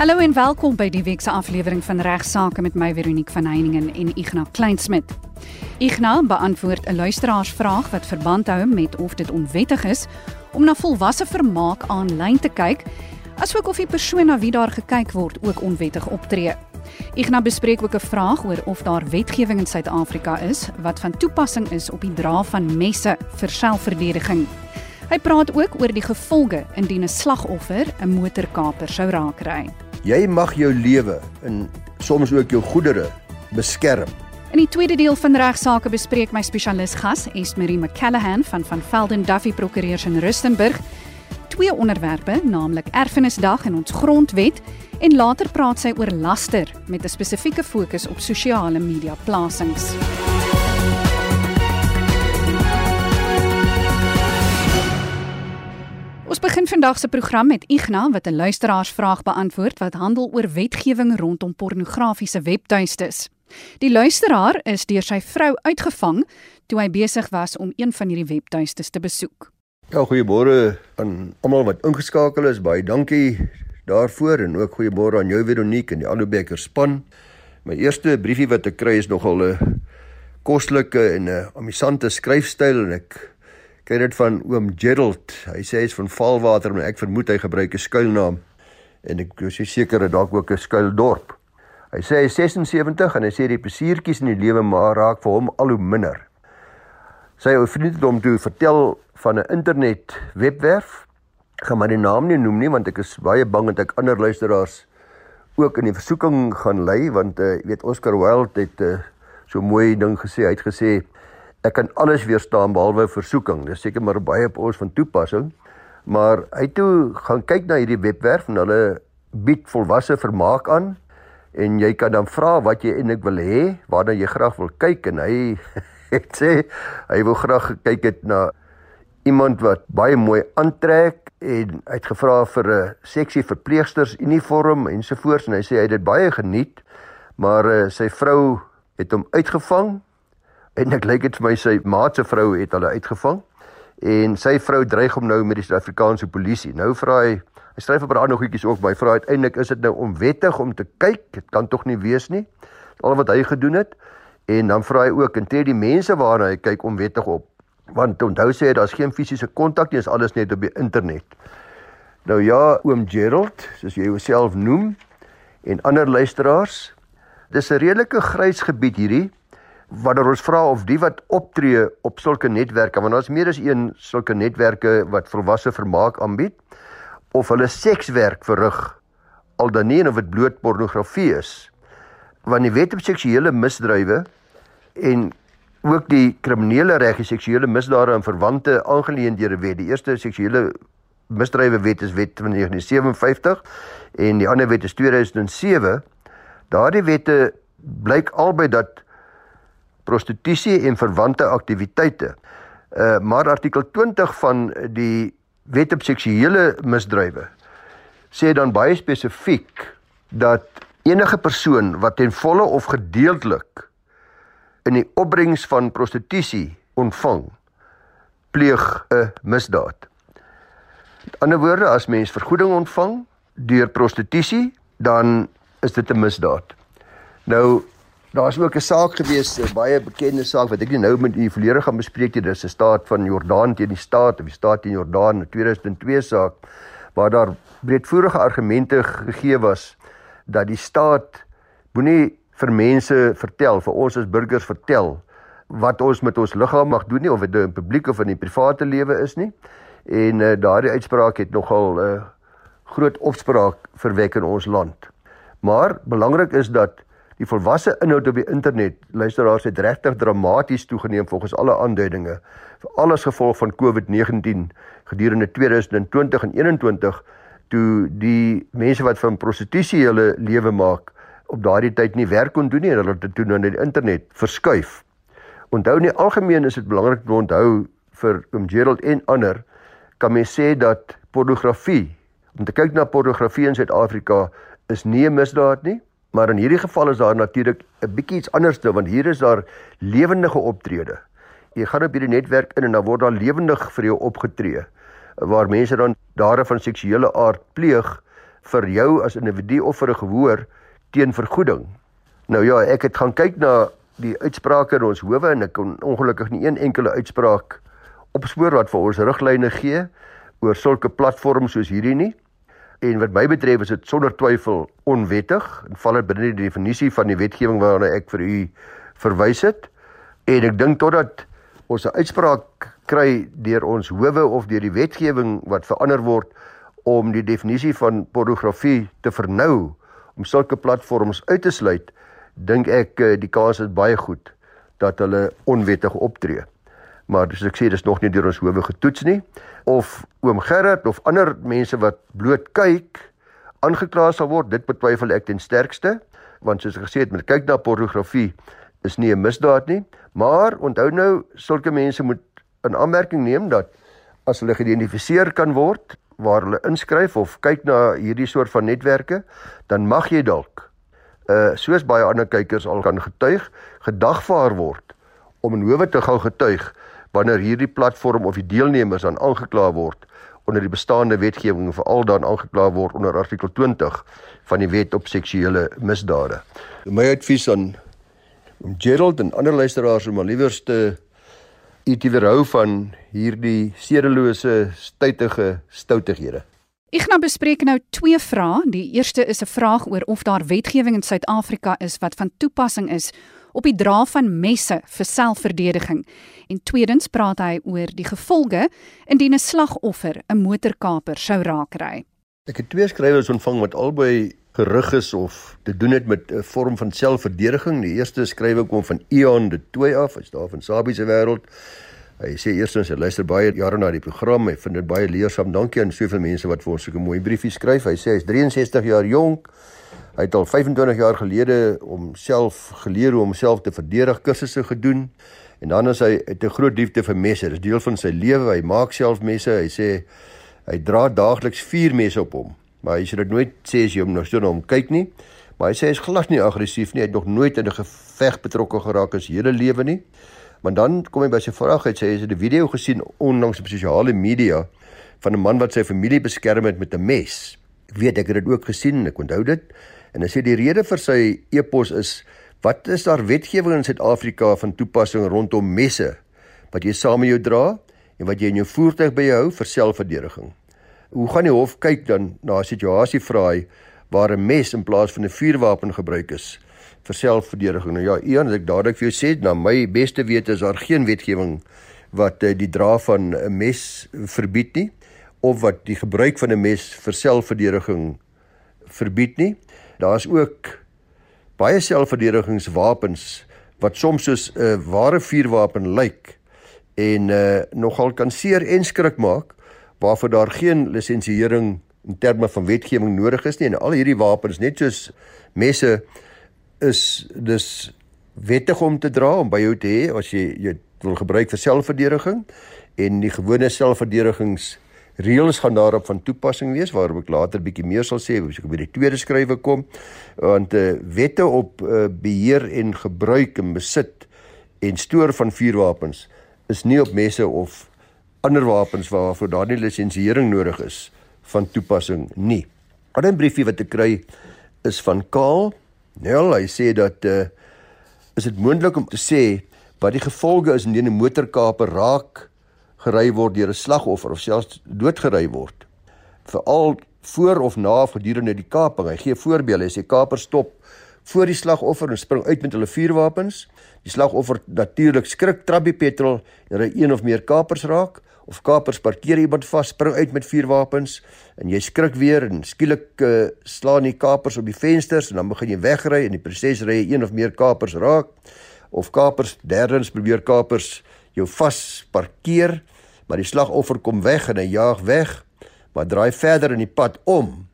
Hallo en welkom by die week se aflewering van Regsake met my Veronique van Heiningen en Ignas Kleinsmid. Ignas beantwoord 'n luisteraarsvraag wat verband hou met of dit onwettig is om na volwasse vermaak aanlyn te kyk, asook of die persoon na wie daar gekyk word ook onwettig optree. Ignas bespreek ook 'n vraag oor of daar wetgewing in Suid-Afrika is wat van toepassing is op die dra van messe vir selfverdediging. Hy praat ook oor die gevolge indien 'n slagoffer 'n motorkaper sou raakry. Jy mag jou lewe en soms ook jou goedere beskerm. In die tweede deel van regsaake bespreek my spesialis gas, Esmerie McCallahan van van Velden Duffy Prokureurs in Rustenburg, twee onderwerpe, naamlik erfenisdag en ons grondwet, en later praat sy oor laster met 'n spesifieke fokus op sosiale media plasings. Ons begin vandag se program met Igna wat 'n luisteraarsvraag beantwoord wat handel oor wetgewing rondom pornografiese webtuistes. Die luisteraar is deur sy vrou uitgevang toe hy besig was om een van hierdie webtuistes te besoek. Ja, goeiemôre aan almal wat ingeskakel is. Baie dankie daarvoor en ook goeiemôre aan jou Veronique en die Alubeker span. My eerste briefie wat ek kry is nogal 'n kostelike en 'n amusante skryfstyl en ek kry dit van oom Gerald. Hy sê hy's van Valwater, maar ek vermoed hy gebruik 'n skuilnaam en ek is seker dat dalk ook 'n skuildorp. Hy sê hy is 76 en hy sê die plesiertjies in die lewe maar raak vir hom al hoe minder. Sy ou vriend het hom toe vertel van 'n internet webwerf. Ek gaan maar die naam nie noem nie want ek is baie bang dat ek ander luisteraars ook in die versoeking gaan lei want uh, jy weet Oscar Wilde het uh, so mooi ding gesê. Hy het gesê ek kan alles weerstaan behalwe versoeking. Dis seker maar baie op ons van toepassing. Maar hy toe gaan kyk na hierdie webwerf en hulle bied volwasse vermaak aan en jy kan dan vra wat jy eintlik wil hê, waarna jy graag wil kyk en hy het sê hy wil graag kyk het na iemand wat baie mooi aantrek en hy het gevra vir 'n seksie verpleegsters uniform ensovoorts en hy sê hy het dit baie geniet maar uh, sy vrou het hom uitgevang en ek lyk dit vir my sy maat se vrou het hulle uitgevang en sy vrou dreig hom nou met die Suid-Afrikaanse polisie. Nou vra hy, hy skryf 'n ander goedjies ook, my vrou uiteindelik is dit nou onwettig om te kyk. Dit kan tog nie wees nie. Al wat hy gedoen het en dan vra hy ook en tree die mense waarna hy kyk onwettig op. Want onthou sê hy daar's geen fisiese kontak nie, is alles net op die internet. Nou ja, oom Gerald, soos jy jouself noem en ander luisteraars, dis 'n redelike grys gebied hierdie wanneer ons vra of die wat optree op sulke netwerke want daar's meer as een sulke netwerke wat volwasse vermaak aanbied of hulle sekswerk verrig al dan nie of dit bloot pornografie is. Want die wet op seksuele misdrywe en ook die kriminele reg die seksuele misdade en verwante aangeleenthede wet. Die eerste seksuele misdrywe wet is wet van 1957 en die ander wet is 2007 daardie wette blyk albei dat prostitusie en verwante aktiwiteite. Uh maar artikel 20 van die Wet op seksuele misdrywe sê dan baie spesifiek dat enige persoon wat ten volle of gedeeltelik in die opbrengs van prostitusie ontvang pleeg 'n misdaad. Met ander woorde, as mens vergoeding ontvang deur prostitusie, dan is dit 'n misdaad. Nou Daar's ook 'n saak gewees, 'n baie bekende saak wat ek nou met u volledig gaan bespreek nie. Dis 'n staat van Jordaan teen die staat of die staat teen Jordaan, 'n 2002 saak waar daar breedvoerige argumente gegee was dat die staat moenie vir mense vertel, vir ons as burgers vertel wat ons met ons liggaam mag doen nie of dit nou in publiek of in die private lewe is nie. En uh, daardie uitspraak het nogal 'n uh, eh, groot opspraak verwek in ons land. Maar belangrik is dat Die volwasse inhoud op die internet, luisteraars het regtig dramaties toegeneem volgens alle aanduidinge. Vir alles gevolg van COVID-19 gedurende 2020 en 2021 toe die mense wat van prostitusie hulle lewe maak op daardie tyd nie werk kon doen nie en hulle het toe na die internet verskuif. Onthou nie algemeen is dit belangrik om onthou vir oom Gerald en ander kan mens sê dat pornografie om te kyk na pornografie in Suid-Afrika is nie 'n misdaad nie Maar in hierdie geval is daar natuurlik 'n bietjie iets anderste want hier is daar lewendige optrede. Jy gaan op hierdie netwerk in en dan word daar lewendig vir jou opgetree waar mense dan dare van seksuele aard pleeg vir jou as individu of vir 'n gehoor teen vergoeding. Nou ja, ek het gaan kyk na die uitsprake in ons howe en ek kon ongelukkig nie een enkele uitspraak opspoor wat vir ons riglyne gee oor sulke platforms soos hierdie nie. En wat my betref is dit sonder twyfel onwettig en val dit binne die definisie van die wetgewing waarna ek vir u verwys het. En ek dink totdat ons 'n uitspraak kry deur ons howe of deur die wetgewing wat verander word om die definisie van pornografie te vernou om sulke platforms uit te sluit, dink ek eh, die kans is baie goed dat hulle onwettig optree. Maar soos ek sê, dis nog nie deur ons howe getoets nie. Of oom Gerard of ander mense wat bloot kyk aangekla sal word, dit betwyfel ek ten sterkste, want soos ek gesê het, met kyk na pornografie is nie 'n misdaad nie, maar onthou nou sulke mense moet in aanmerking neem dat as hulle geïdentifiseer kan word waar hulle inskryf of kyk na hierdie soort van netwerke, dan mag jy dalk uh soos baie ander kykers al kan getuig, gedagvaar word om in howe te gou getuig wanneer hierdie platform of die deelnemers dan aangekla word onder die bestaande wetgewing veral dan aangekla word onder artikel 20 van die wet op seksuele misdade. My advies aan Gerald en ander luisteraars om aliewers te u te weerhou van hierdie sedelose, stytige stoutighede. Ek gaan bespreek nou twee vrae. Die eerste is 'n vraag oor of daar wetgewing in Suid-Afrika is wat van toepassing is op die dra van messe vir selfverdediging. En tweedens praat hy oor die gevolge indien 'n slagoffer 'n motorkaper sou raakry. Ek het twee skrywers ontvang wat albei gerig is of te doen het met 'n vorm van selfverdediging. Die eerste skrywe kom van Ion de Tooi af, hy's daar van Sabie se wêreld. Hy sê eerstens hy luister baie jare na die program, hy vind dit baie leersaam. Dankie aan soveel mense wat vir ons so 'n mooi briefie skryf. Hy sê hy's 63 jaar jonk. Hy het al 25 jaar gelede homself geleer hoe om homself te verdedig kursusse gedoen. En dan is hy 'n groot liefde vir messe. Dit is deel van sy lewe. Hy maak self messe. Hy sê hy dra daagliks 4 messe op hom. Maar hy sê dit nooit sê as jy hom nou so na hom kyk nie. Maar hy sê hy is glad nie aggressief nie. Hy het nog nooit in 'n geveg betrokke geraak in sy hele lewe nie. Maar dan kom hy by sy vraag uit sê hy het 'n video gesien onlangs op sosiale media van 'n man wat sy familie beskerm het met 'n mes. Ek weet ek het dit ook gesien, ek onthou dit. En hy sê die rede vir sy epos is wat is daar wetgewing in Suid-Afrika van toepassing rondom messe wat jy saam met jou dra en wat jy in jou voertuig by jou hou vir selfverdediging? Hoe gaan die hof kyk dan na 'n situasie vra hy waar 'n mes in plaas van 'n vuurwapen gebruik is vir selfverdediging? Nou ja, wat ek dadelik vir jou sê, na my beste wete is daar geen wetgewing wat uh, die dra van 'n mes verbied nie of wat die gebruik van 'n mes vir selfverdediging verbied nie. Daar's ook baie selfverdedigingswapens wat soms soos 'n uh, ware vuurwapen lyk en uh, nogal kan seer en skrik maak waarvoor daar geen lisensiering in terme van wetgewing nodig is nie. En al hierdie wapens net soos messe is dis wettig om te dra om by jou te hê as jy jy wil gebruik vir selfverdediging en die gewone selfverdedigings reëls gaan daarop van toepassing wees waarop ek later bietjie meer sal sê as ek by die tweede skrywe kom want uh, wette op uh, beheer en gebruik en besit en stoor van vuurwapens is nie op messe of ander wapens waarvoor daar nie lisensiering nodig is van toepassing nie. 'n Ander briefie wat ek kry is van Kaal. Nel, hy sê dat uh is dit moontlik om te sê wat die gevolge is indien 'n motorkaper raak gery word deur 'n slagoffer of selfs doodgery word. Veral voor of na of gedurende die kaping. Hy gee voorbeelde. Hy sê kaper stop voor die slagoffer en spring uit met hulle vuurwapens. Die slagoffer natuurlik skrik, trap die petrol en hy een of meer kapers raak of kapers parkeer iemand vas, spring uit met vuurwapens en jy skrik weer en skielik uh, slaan die kapers op die vensters en dan begin jy wegry en die proses ry een of meer kapers raak of kapers derdens probeer kapers jou vas parkeer maar die slagoffer kom weg en hy jaag weg maar draai verder in die pad om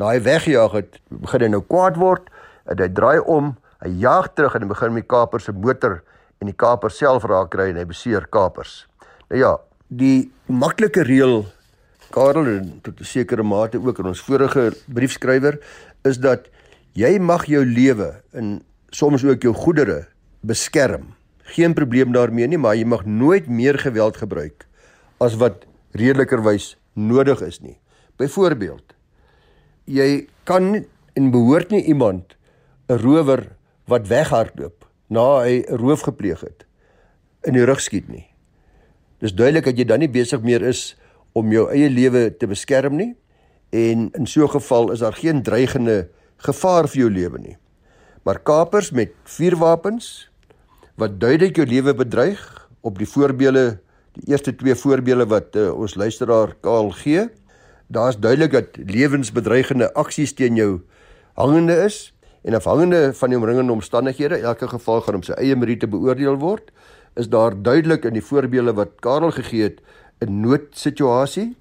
na hy weggejaag het begin hy nou kwaad word en hy draai om hy jaag terug en hy begin met kapers se motor en die kapers self raak kry en hy beseer kapers nou ja die maklike reël Karel en tot 'n sekere mate ook in ons vorige briefskrywer is dat jy mag jou lewe en soms ook jou goedere beskerm. Geen probleem daarmee nie, maar jy mag nooit meer geweld gebruik as wat redelikerwys nodig is nie. Byvoorbeeld jy kan en behoort nie iemand 'n rower wat weghardloop na hy 'n roof gepleeg het in die rug skiet nie. Dis duidelik dat jy dan nie besig meer is om jou eie lewe te beskerm nie en in so 'n geval is daar geen dreigende gevaar vir jou lewe nie. Maar kapers met vuurwapens wat duidelik jou lewe bedreig op die voorbeelde die eerste twee voorbeelde wat uh, ons luisteraar Kaal gee daar's duidelik dat lewensbedreigende aksies teen jou hangende is en afhangende van die omringende omstandighede elke geval gaan om sy eie meriete beoordeel word is daar duidelik in die voorbeelde wat Karel gegee het 'n noodsituasie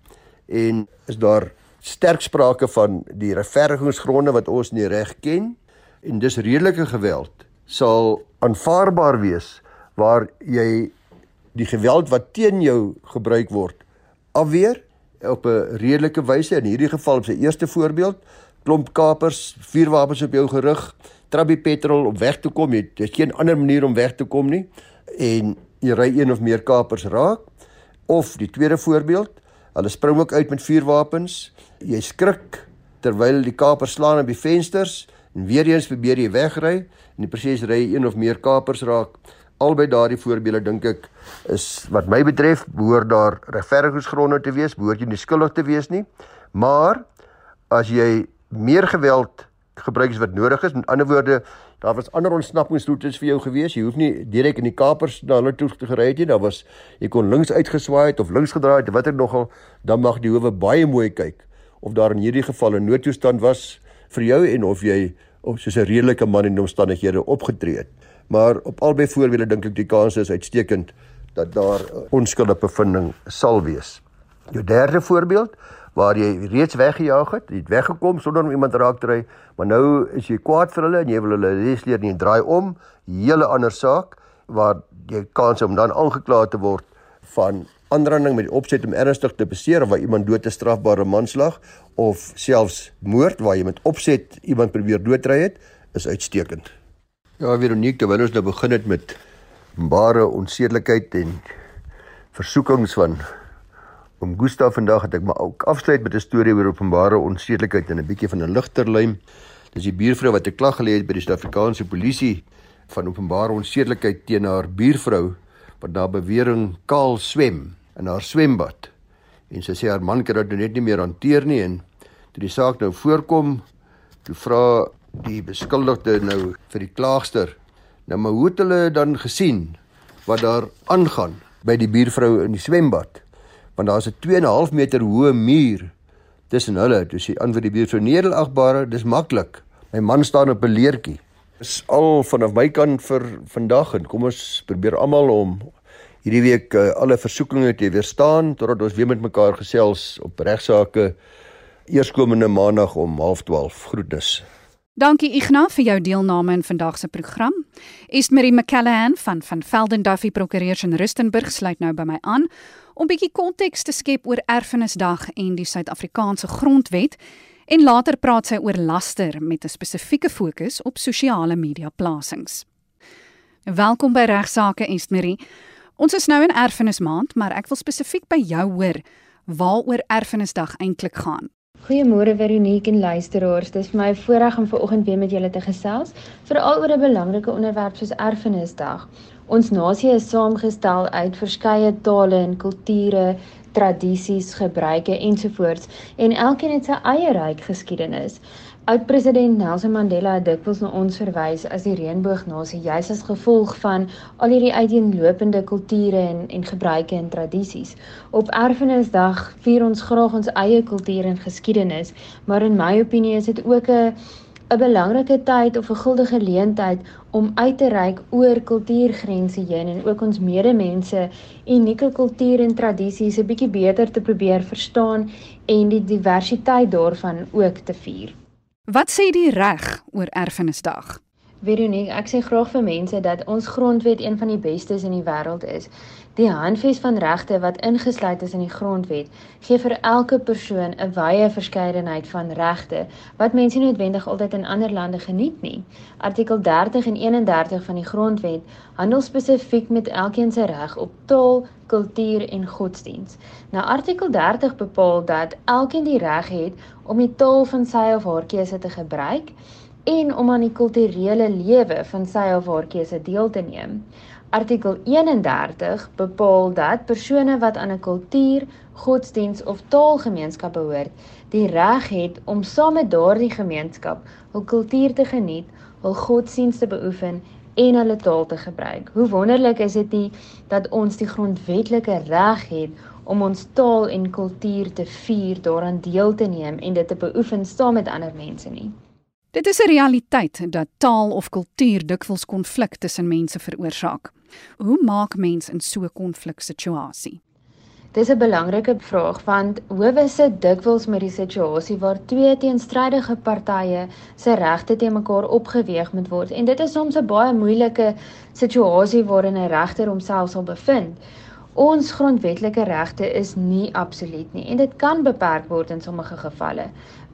en is daar sterk sprake van die regverdigingsgronde wat ons in die reg ken en dis redelike geweld sal aanvaarbaar wees waar jy die geweld wat teen jou gebruik word afweer op 'n redelike wyse. In hierdie geval op sy eerste voorbeeld klomp kapers vuurwapens op jou gerig trabby petrol om weg te kom. Jy het geen ander manier om weg te kom nie. En jy ry een of meer kapers raak. Of die tweede voorbeeld hulle spring ook uit met vuurwapens. Jy skrik terwyl die kapers slaan op die vensters en weer eens probeer jy wegry en die proses ry een of meer kapers raak. Albei daardie voorbeelde dink ek is wat my betref behoort daar regverdigingsgronde te wees behoort jy nie skuldig te wees nie. Maar as jy meer geweld gebruik as wat nodig is met ander woorde daar was ander ontsnappingsroetes vir jou gewees jy hoef nie direk in die kapers na hulle toe te gery het nie daar was jy kon links uitgeswaai het of links gedraai het wat ek nogal dan mag die howe baie mooi kyk of daar in hierdie geval 'n noodtoestand was vir jou en of jy of soos 'n redelike man in omstandighede opgetree het maar op albei voorbeelde dink ek die kans is uitstekend dat daar onskuldige bevinding sal wees. Jou derde voorbeeld waar jy reeds weggejaag het, jy het weggekom sonder om iemand raak te ry, maar nou is jy kwaad vir hulle en jy wil hulle les leer nie draai om, hele ander saak waar jy kans om dan aangekla te word van aanranding met die opset om ernstig te beseer of waar iemand dood te strafbare manslag of selfs moord waar jy met opset iemand probeer doodry het, is uitstekend. Ja, Veronique, terwyl ons nou begin het met bare onsedelikheid en versoekings van om Gustaf vandag het ek maar ook afsluit met 'n storie oor openbare onsedelikheid en 'n bietjie van 'n ligterlyn. Dis die buurvrou wat 'n klag gelê het by die Suid-Afrikaanse polisie van openbare onsedelikheid teen haar buurvrou wat daar bewering kaal swem in haar swembad. En sy sê haar man kan dit nou net nie meer hanteer nie en toe die saak nou voorkom, toe vra die beskuldigde nou vir die klaagster. Nou maar hoe het hulle dan gesien wat daar aangaan by die buurvrou in die swembad? Want daar's 'n 2.5 meter hoë muur tussen hulle. Toe sê vir die buurvrou nedelagbare, dis maklik. My man staan op 'n leertjie. Dis al vanaf my kant vir vandag en kom ons probeer almal om hierdie week uh, alle versoekinge te weerstaan totdat ons weer met mekaar gesels op regsaake eerskomende maandag om 12:30. Groetnis. Dankie Ignas vir jou deelname in vandag se program. Estmarie McCallahan van van Velden Duffy Prokureurs in Rustenburg sluit nou by my aan om bietjie konteks te skep oor Erfenisdag en die Suid-Afrikaanse Grondwet en later praat sy oor laster met 'n spesifieke fokus op sosiale media plasings. Welkom by Regsake Estmarie. Ons is nou in Erfenismaand, maar ek wil spesifiek by jou hoor waaroor Erfenisdag eintlik gaan. Goeiemôre Veronique en luisteraars. Dit is vir my 'n voorreg om vanoggend weer met julle te gesels, veral oor 'n belangrike onderwerp soos Erfenisdag. Ons nasie is saamgestel uit verskeie tale en kulture, tradisies, gebruike ensovoorts en elkeen het sy eie ryk geskiedenis. Oud-president Nelson Mandela het dikwels na ons verwys as die reënboognasie juis as gevolg van al hierdie uiteenlopende kulture en en gebruike en tradisies. Op Erfenisdag vier ons graag ons eie kultuur en geskiedenis, maar in my opinie is dit ook 'n 'n belangrike tyd of 'n guldige geleentheid om uit te reik oor kultuurgrense heen en ook ons medemense unieke kultuur en tradisies 'n bietjie beter te probeer verstaan en die diversiteit daarvan ook te vier. Wat sê die reg oor Erfenisdag? Veronique, ek sê graag vir mense dat ons grondwet een van die bestes in die wêreld is. Die handves van regte wat ingesluit is in die grondwet, gee vir elke persoon 'n wye verskeidenheid van regte wat mense nie noodwendig altyd in ander lande geniet nie. Artikel 30 en 31 van die grondwet handel spesifiek met elkeen se reg op taal, kultuur en godsdiens. Nou artikel 30 bepaal dat elkeen die reg het om die taal van sy of haar keuse te gebruik en om aan die kulturele lewe van sy of haar keuse deel te neem. Artikel 31 bepaal dat persone wat aan 'n kultuur, godsdiens of taalgemeenskap behoort, die reg het om saam met daardie gemeenskap hul kultuur te geniet, hul godsdiens te beoefen en hulle taal te gebruik. Hoe wonderlik is dit nie dat ons die grondwetlike reg het om ons taal en kultuur te vier, daaraan deel te neem en dit te beoefen saam met ander mense nie. Dit is 'n realiteit dat taal of kultuur dikwels konflik tussen mense veroorsaak. Hoe maak mens in so 'n konfliksituasie? Dis 'n belangrike vraag want howe sit dikwels met die situasie waar twee teenstrydige partye se regte te mekaar opgeweeg moet word en dit is soms 'n baie moeilike situasie waarin 'n regter homself sal bevind. Ons grondwetlike regte is nie absoluut nie en dit kan beperk word in sommige gevalle.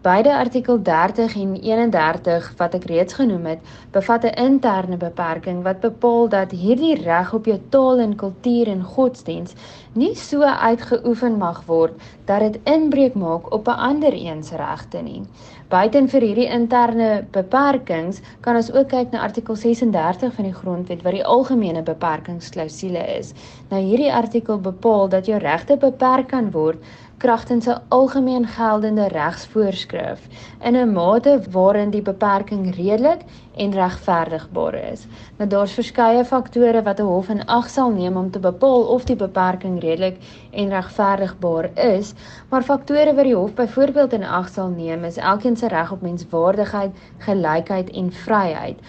Beide artikel 30 en 31 wat ek reeds genoem het, bevat 'n interne beperking wat bepaal dat hierdie reg op jou taal en kultuur en godsdiens nie so uitgeoefen mag word dat dit inbreuk maak op 'n ander een se regte nie. Buiten vir hierdie interne beperkings kan ons ook kyk na artikel 36 van die grondwet wat die algemene beperkingsklausule is. Nou hierdie artikel bepaal dat jou regte beperk kan word kragtens 'n algemeen geldende regsvoorskrif in 'n mate waarin die beperking redelik en regverdigbaar is. Nou daar's verskeie faktore wat 'n hof in ag sal neem om te bepaal of die beperking redelik en regverdigbaar is, maar faktore wat die hof byvoorbeeld in ag sal neem is elkeen se reg op menswaardigheid, gelykheid en vryheid.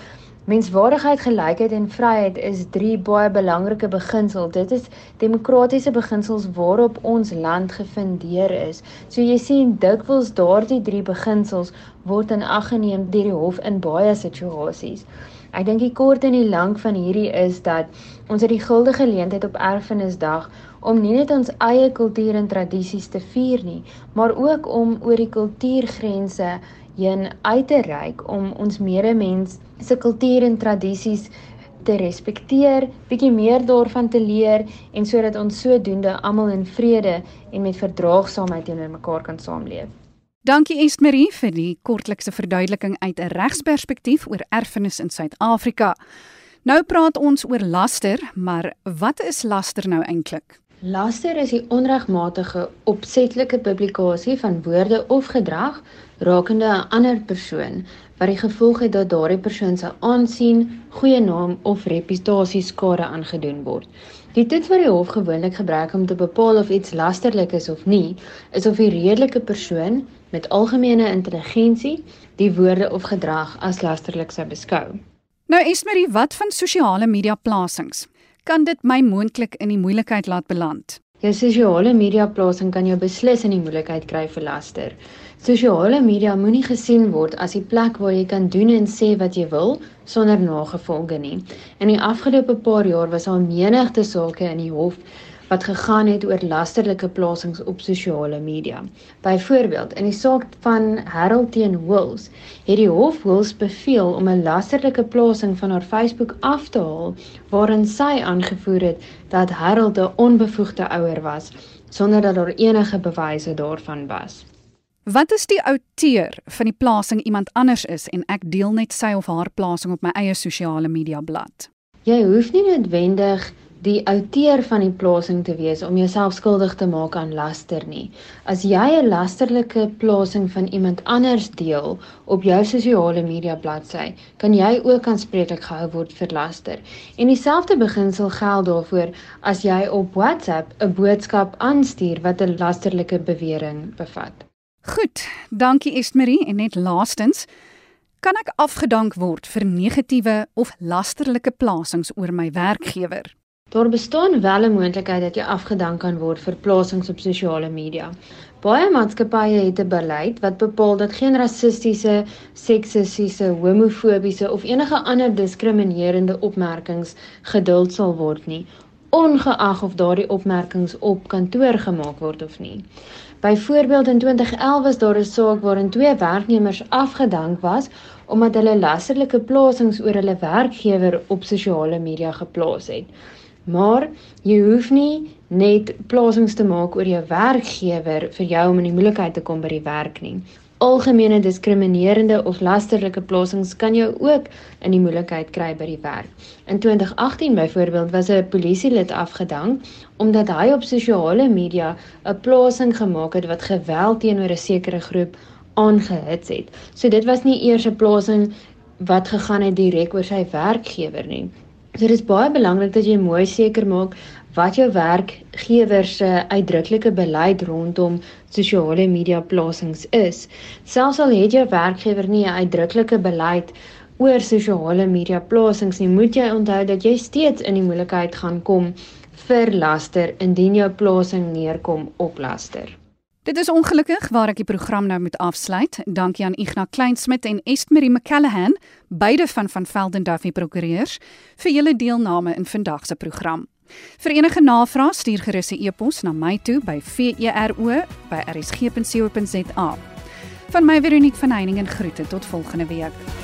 Menswaardigheid, gelykheid en vryheid is drie baie belangrike beginsels. Dit is demokratiese beginsels waarop ons land gefundeer is. So jy sien dikwels daardie drie beginsels word in ag geneem deur die hof in baie situasies. Ek dink die kort en die lank van hierdie is dat ons het die guldige geleentheid op Erfenisdag om nie net ons eie kultuur en tradisies te vier nie, maar ook om oor die kultuurgrense heen uit te reik om ons medemens se kultuur en tradisies te respekteer, bietjie meer daarvan te leer en sodat ons sodoende almal in vrede en met verdraagsaamheid teenoor mekaar kan saamleef. Dankie Estmarie vir die kortlikse verduideliking uit 'n regsperspektief oor erfenis in Suid-Afrika. Nou praat ons oor laster, maar wat is laster nou eintlik? Laster is die onregmatige opsetlike publikasie van woorde of gedrag rakende 'n ander persoon wat die gevolg het dat daardie persoon se aansien, goeie naam of reputasie skade aangedoen word. Die toets wat die hof gewoonlik gebruik om te bepaal of iets lasterlik is of nie, is of die redelike persoon met algemene intelligensie die woorde of gedrag as lasterlik sou beskou. Nou Esmerie, wat van sosiale media plasings? Kan dit my moontlik in die moeilikheid laat beland? Jou sosiale media plasing kan jou beslis in die moeilikheid kry vir laster. Sosiale media moenie gesien word as die plek waar jy kan doen en sê wat jy wil sonder nagevolge nie. In die afgelope paar jaar was daar menigte sake in die hof wat gegaan het oor lasterlike plasings op sosiale media. Byvoorbeeld, in die saak van Harold teen Wills, het die hof Wills beveel om 'n lasterlike plasing van haar Facebook af te haal waarin sy aangevoer het dat Harold 'n onbevoegde ouer was sonder dat daar enige bewyse daarvan was. Wat is die outeur van die plasing iemand anders is en ek deel net sy of haar plasing op my eie sosiale media blad? Jy hoef nie noodwendig die outeur van die plasing te wees om jouself skuldig te maak aan laster nie. As jy 'n lasterlike plasing van iemand anders deel op jou sosiale media bladsy, kan jy ook aanspreeklik gehou word vir laster. En dieselfde beginsel geld daarvoor as jy op WhatsApp 'n boodskap aanstuur wat 'n lasterlike bewering bevat. Goed, dankie Estmarie en net laastens Kan ek afgedank word vir negatiewe of lasterlike plasings oor my werkgewer? Daar bestaan wel 'n moontlikheid dat jy afgedank kan word vir plasings op sosiale media. Baie maatskappye het 'n beleid wat bepaal dat geen rassistiese, seksistiese, homofobiese of enige ander diskriminerende opmerkings geduld sal word nie, ongeag of daardie opmerkings op kantoor gemaak word of nie. Byvoorbeeld in 2011 was daar 'n saak waarin twee werknemers afgedank was omdat hulle lasterlike plasings oor hulle werkgewer op sosiale media geplaas het. Maar jy hoef nie net plasings te maak oor jou werkgewer vir jou om in die moeilikheid te kom by die werk nie. Algemene diskriminerende of lasterlike plasings kan jou ook in die moeilikheid kry by die werk. In 2018 byvoorbeeld was 'n polisielid afgedank omdat hy op sosiale media 'n plasing gemaak het wat geweld teenoor 'n sekere groep aangehits het. So dit was nie eers 'n plasing wat gegaan het direk oor sy werkgewer nie. So dit is baie belangrik dat jy mooi seker maak wat jou werkgewer se uitdruklike beleid rondom sosiale media plasings is. Selfs al het jou werkgewer nie 'n uitdruklike beleid oor sosiale media plasings nie, moet jy onthou dat jy steeds in die moeilikheid gaan kom vir laster indien jou plasing neerkom op laster. Dit is ongelukkig waar ek die program nou moet afsluit. Dankie aan Ignas Kleinsmid en Estmarie McCallahan, beide van van Velden Duffy Prokureurs, vir julle deelname in vandag se program. Vir enige navrae stuur gerus 'n e-pos na my toe by vero@rsg.co.za. Van my Veronique van Heiningen groete tot volgende week.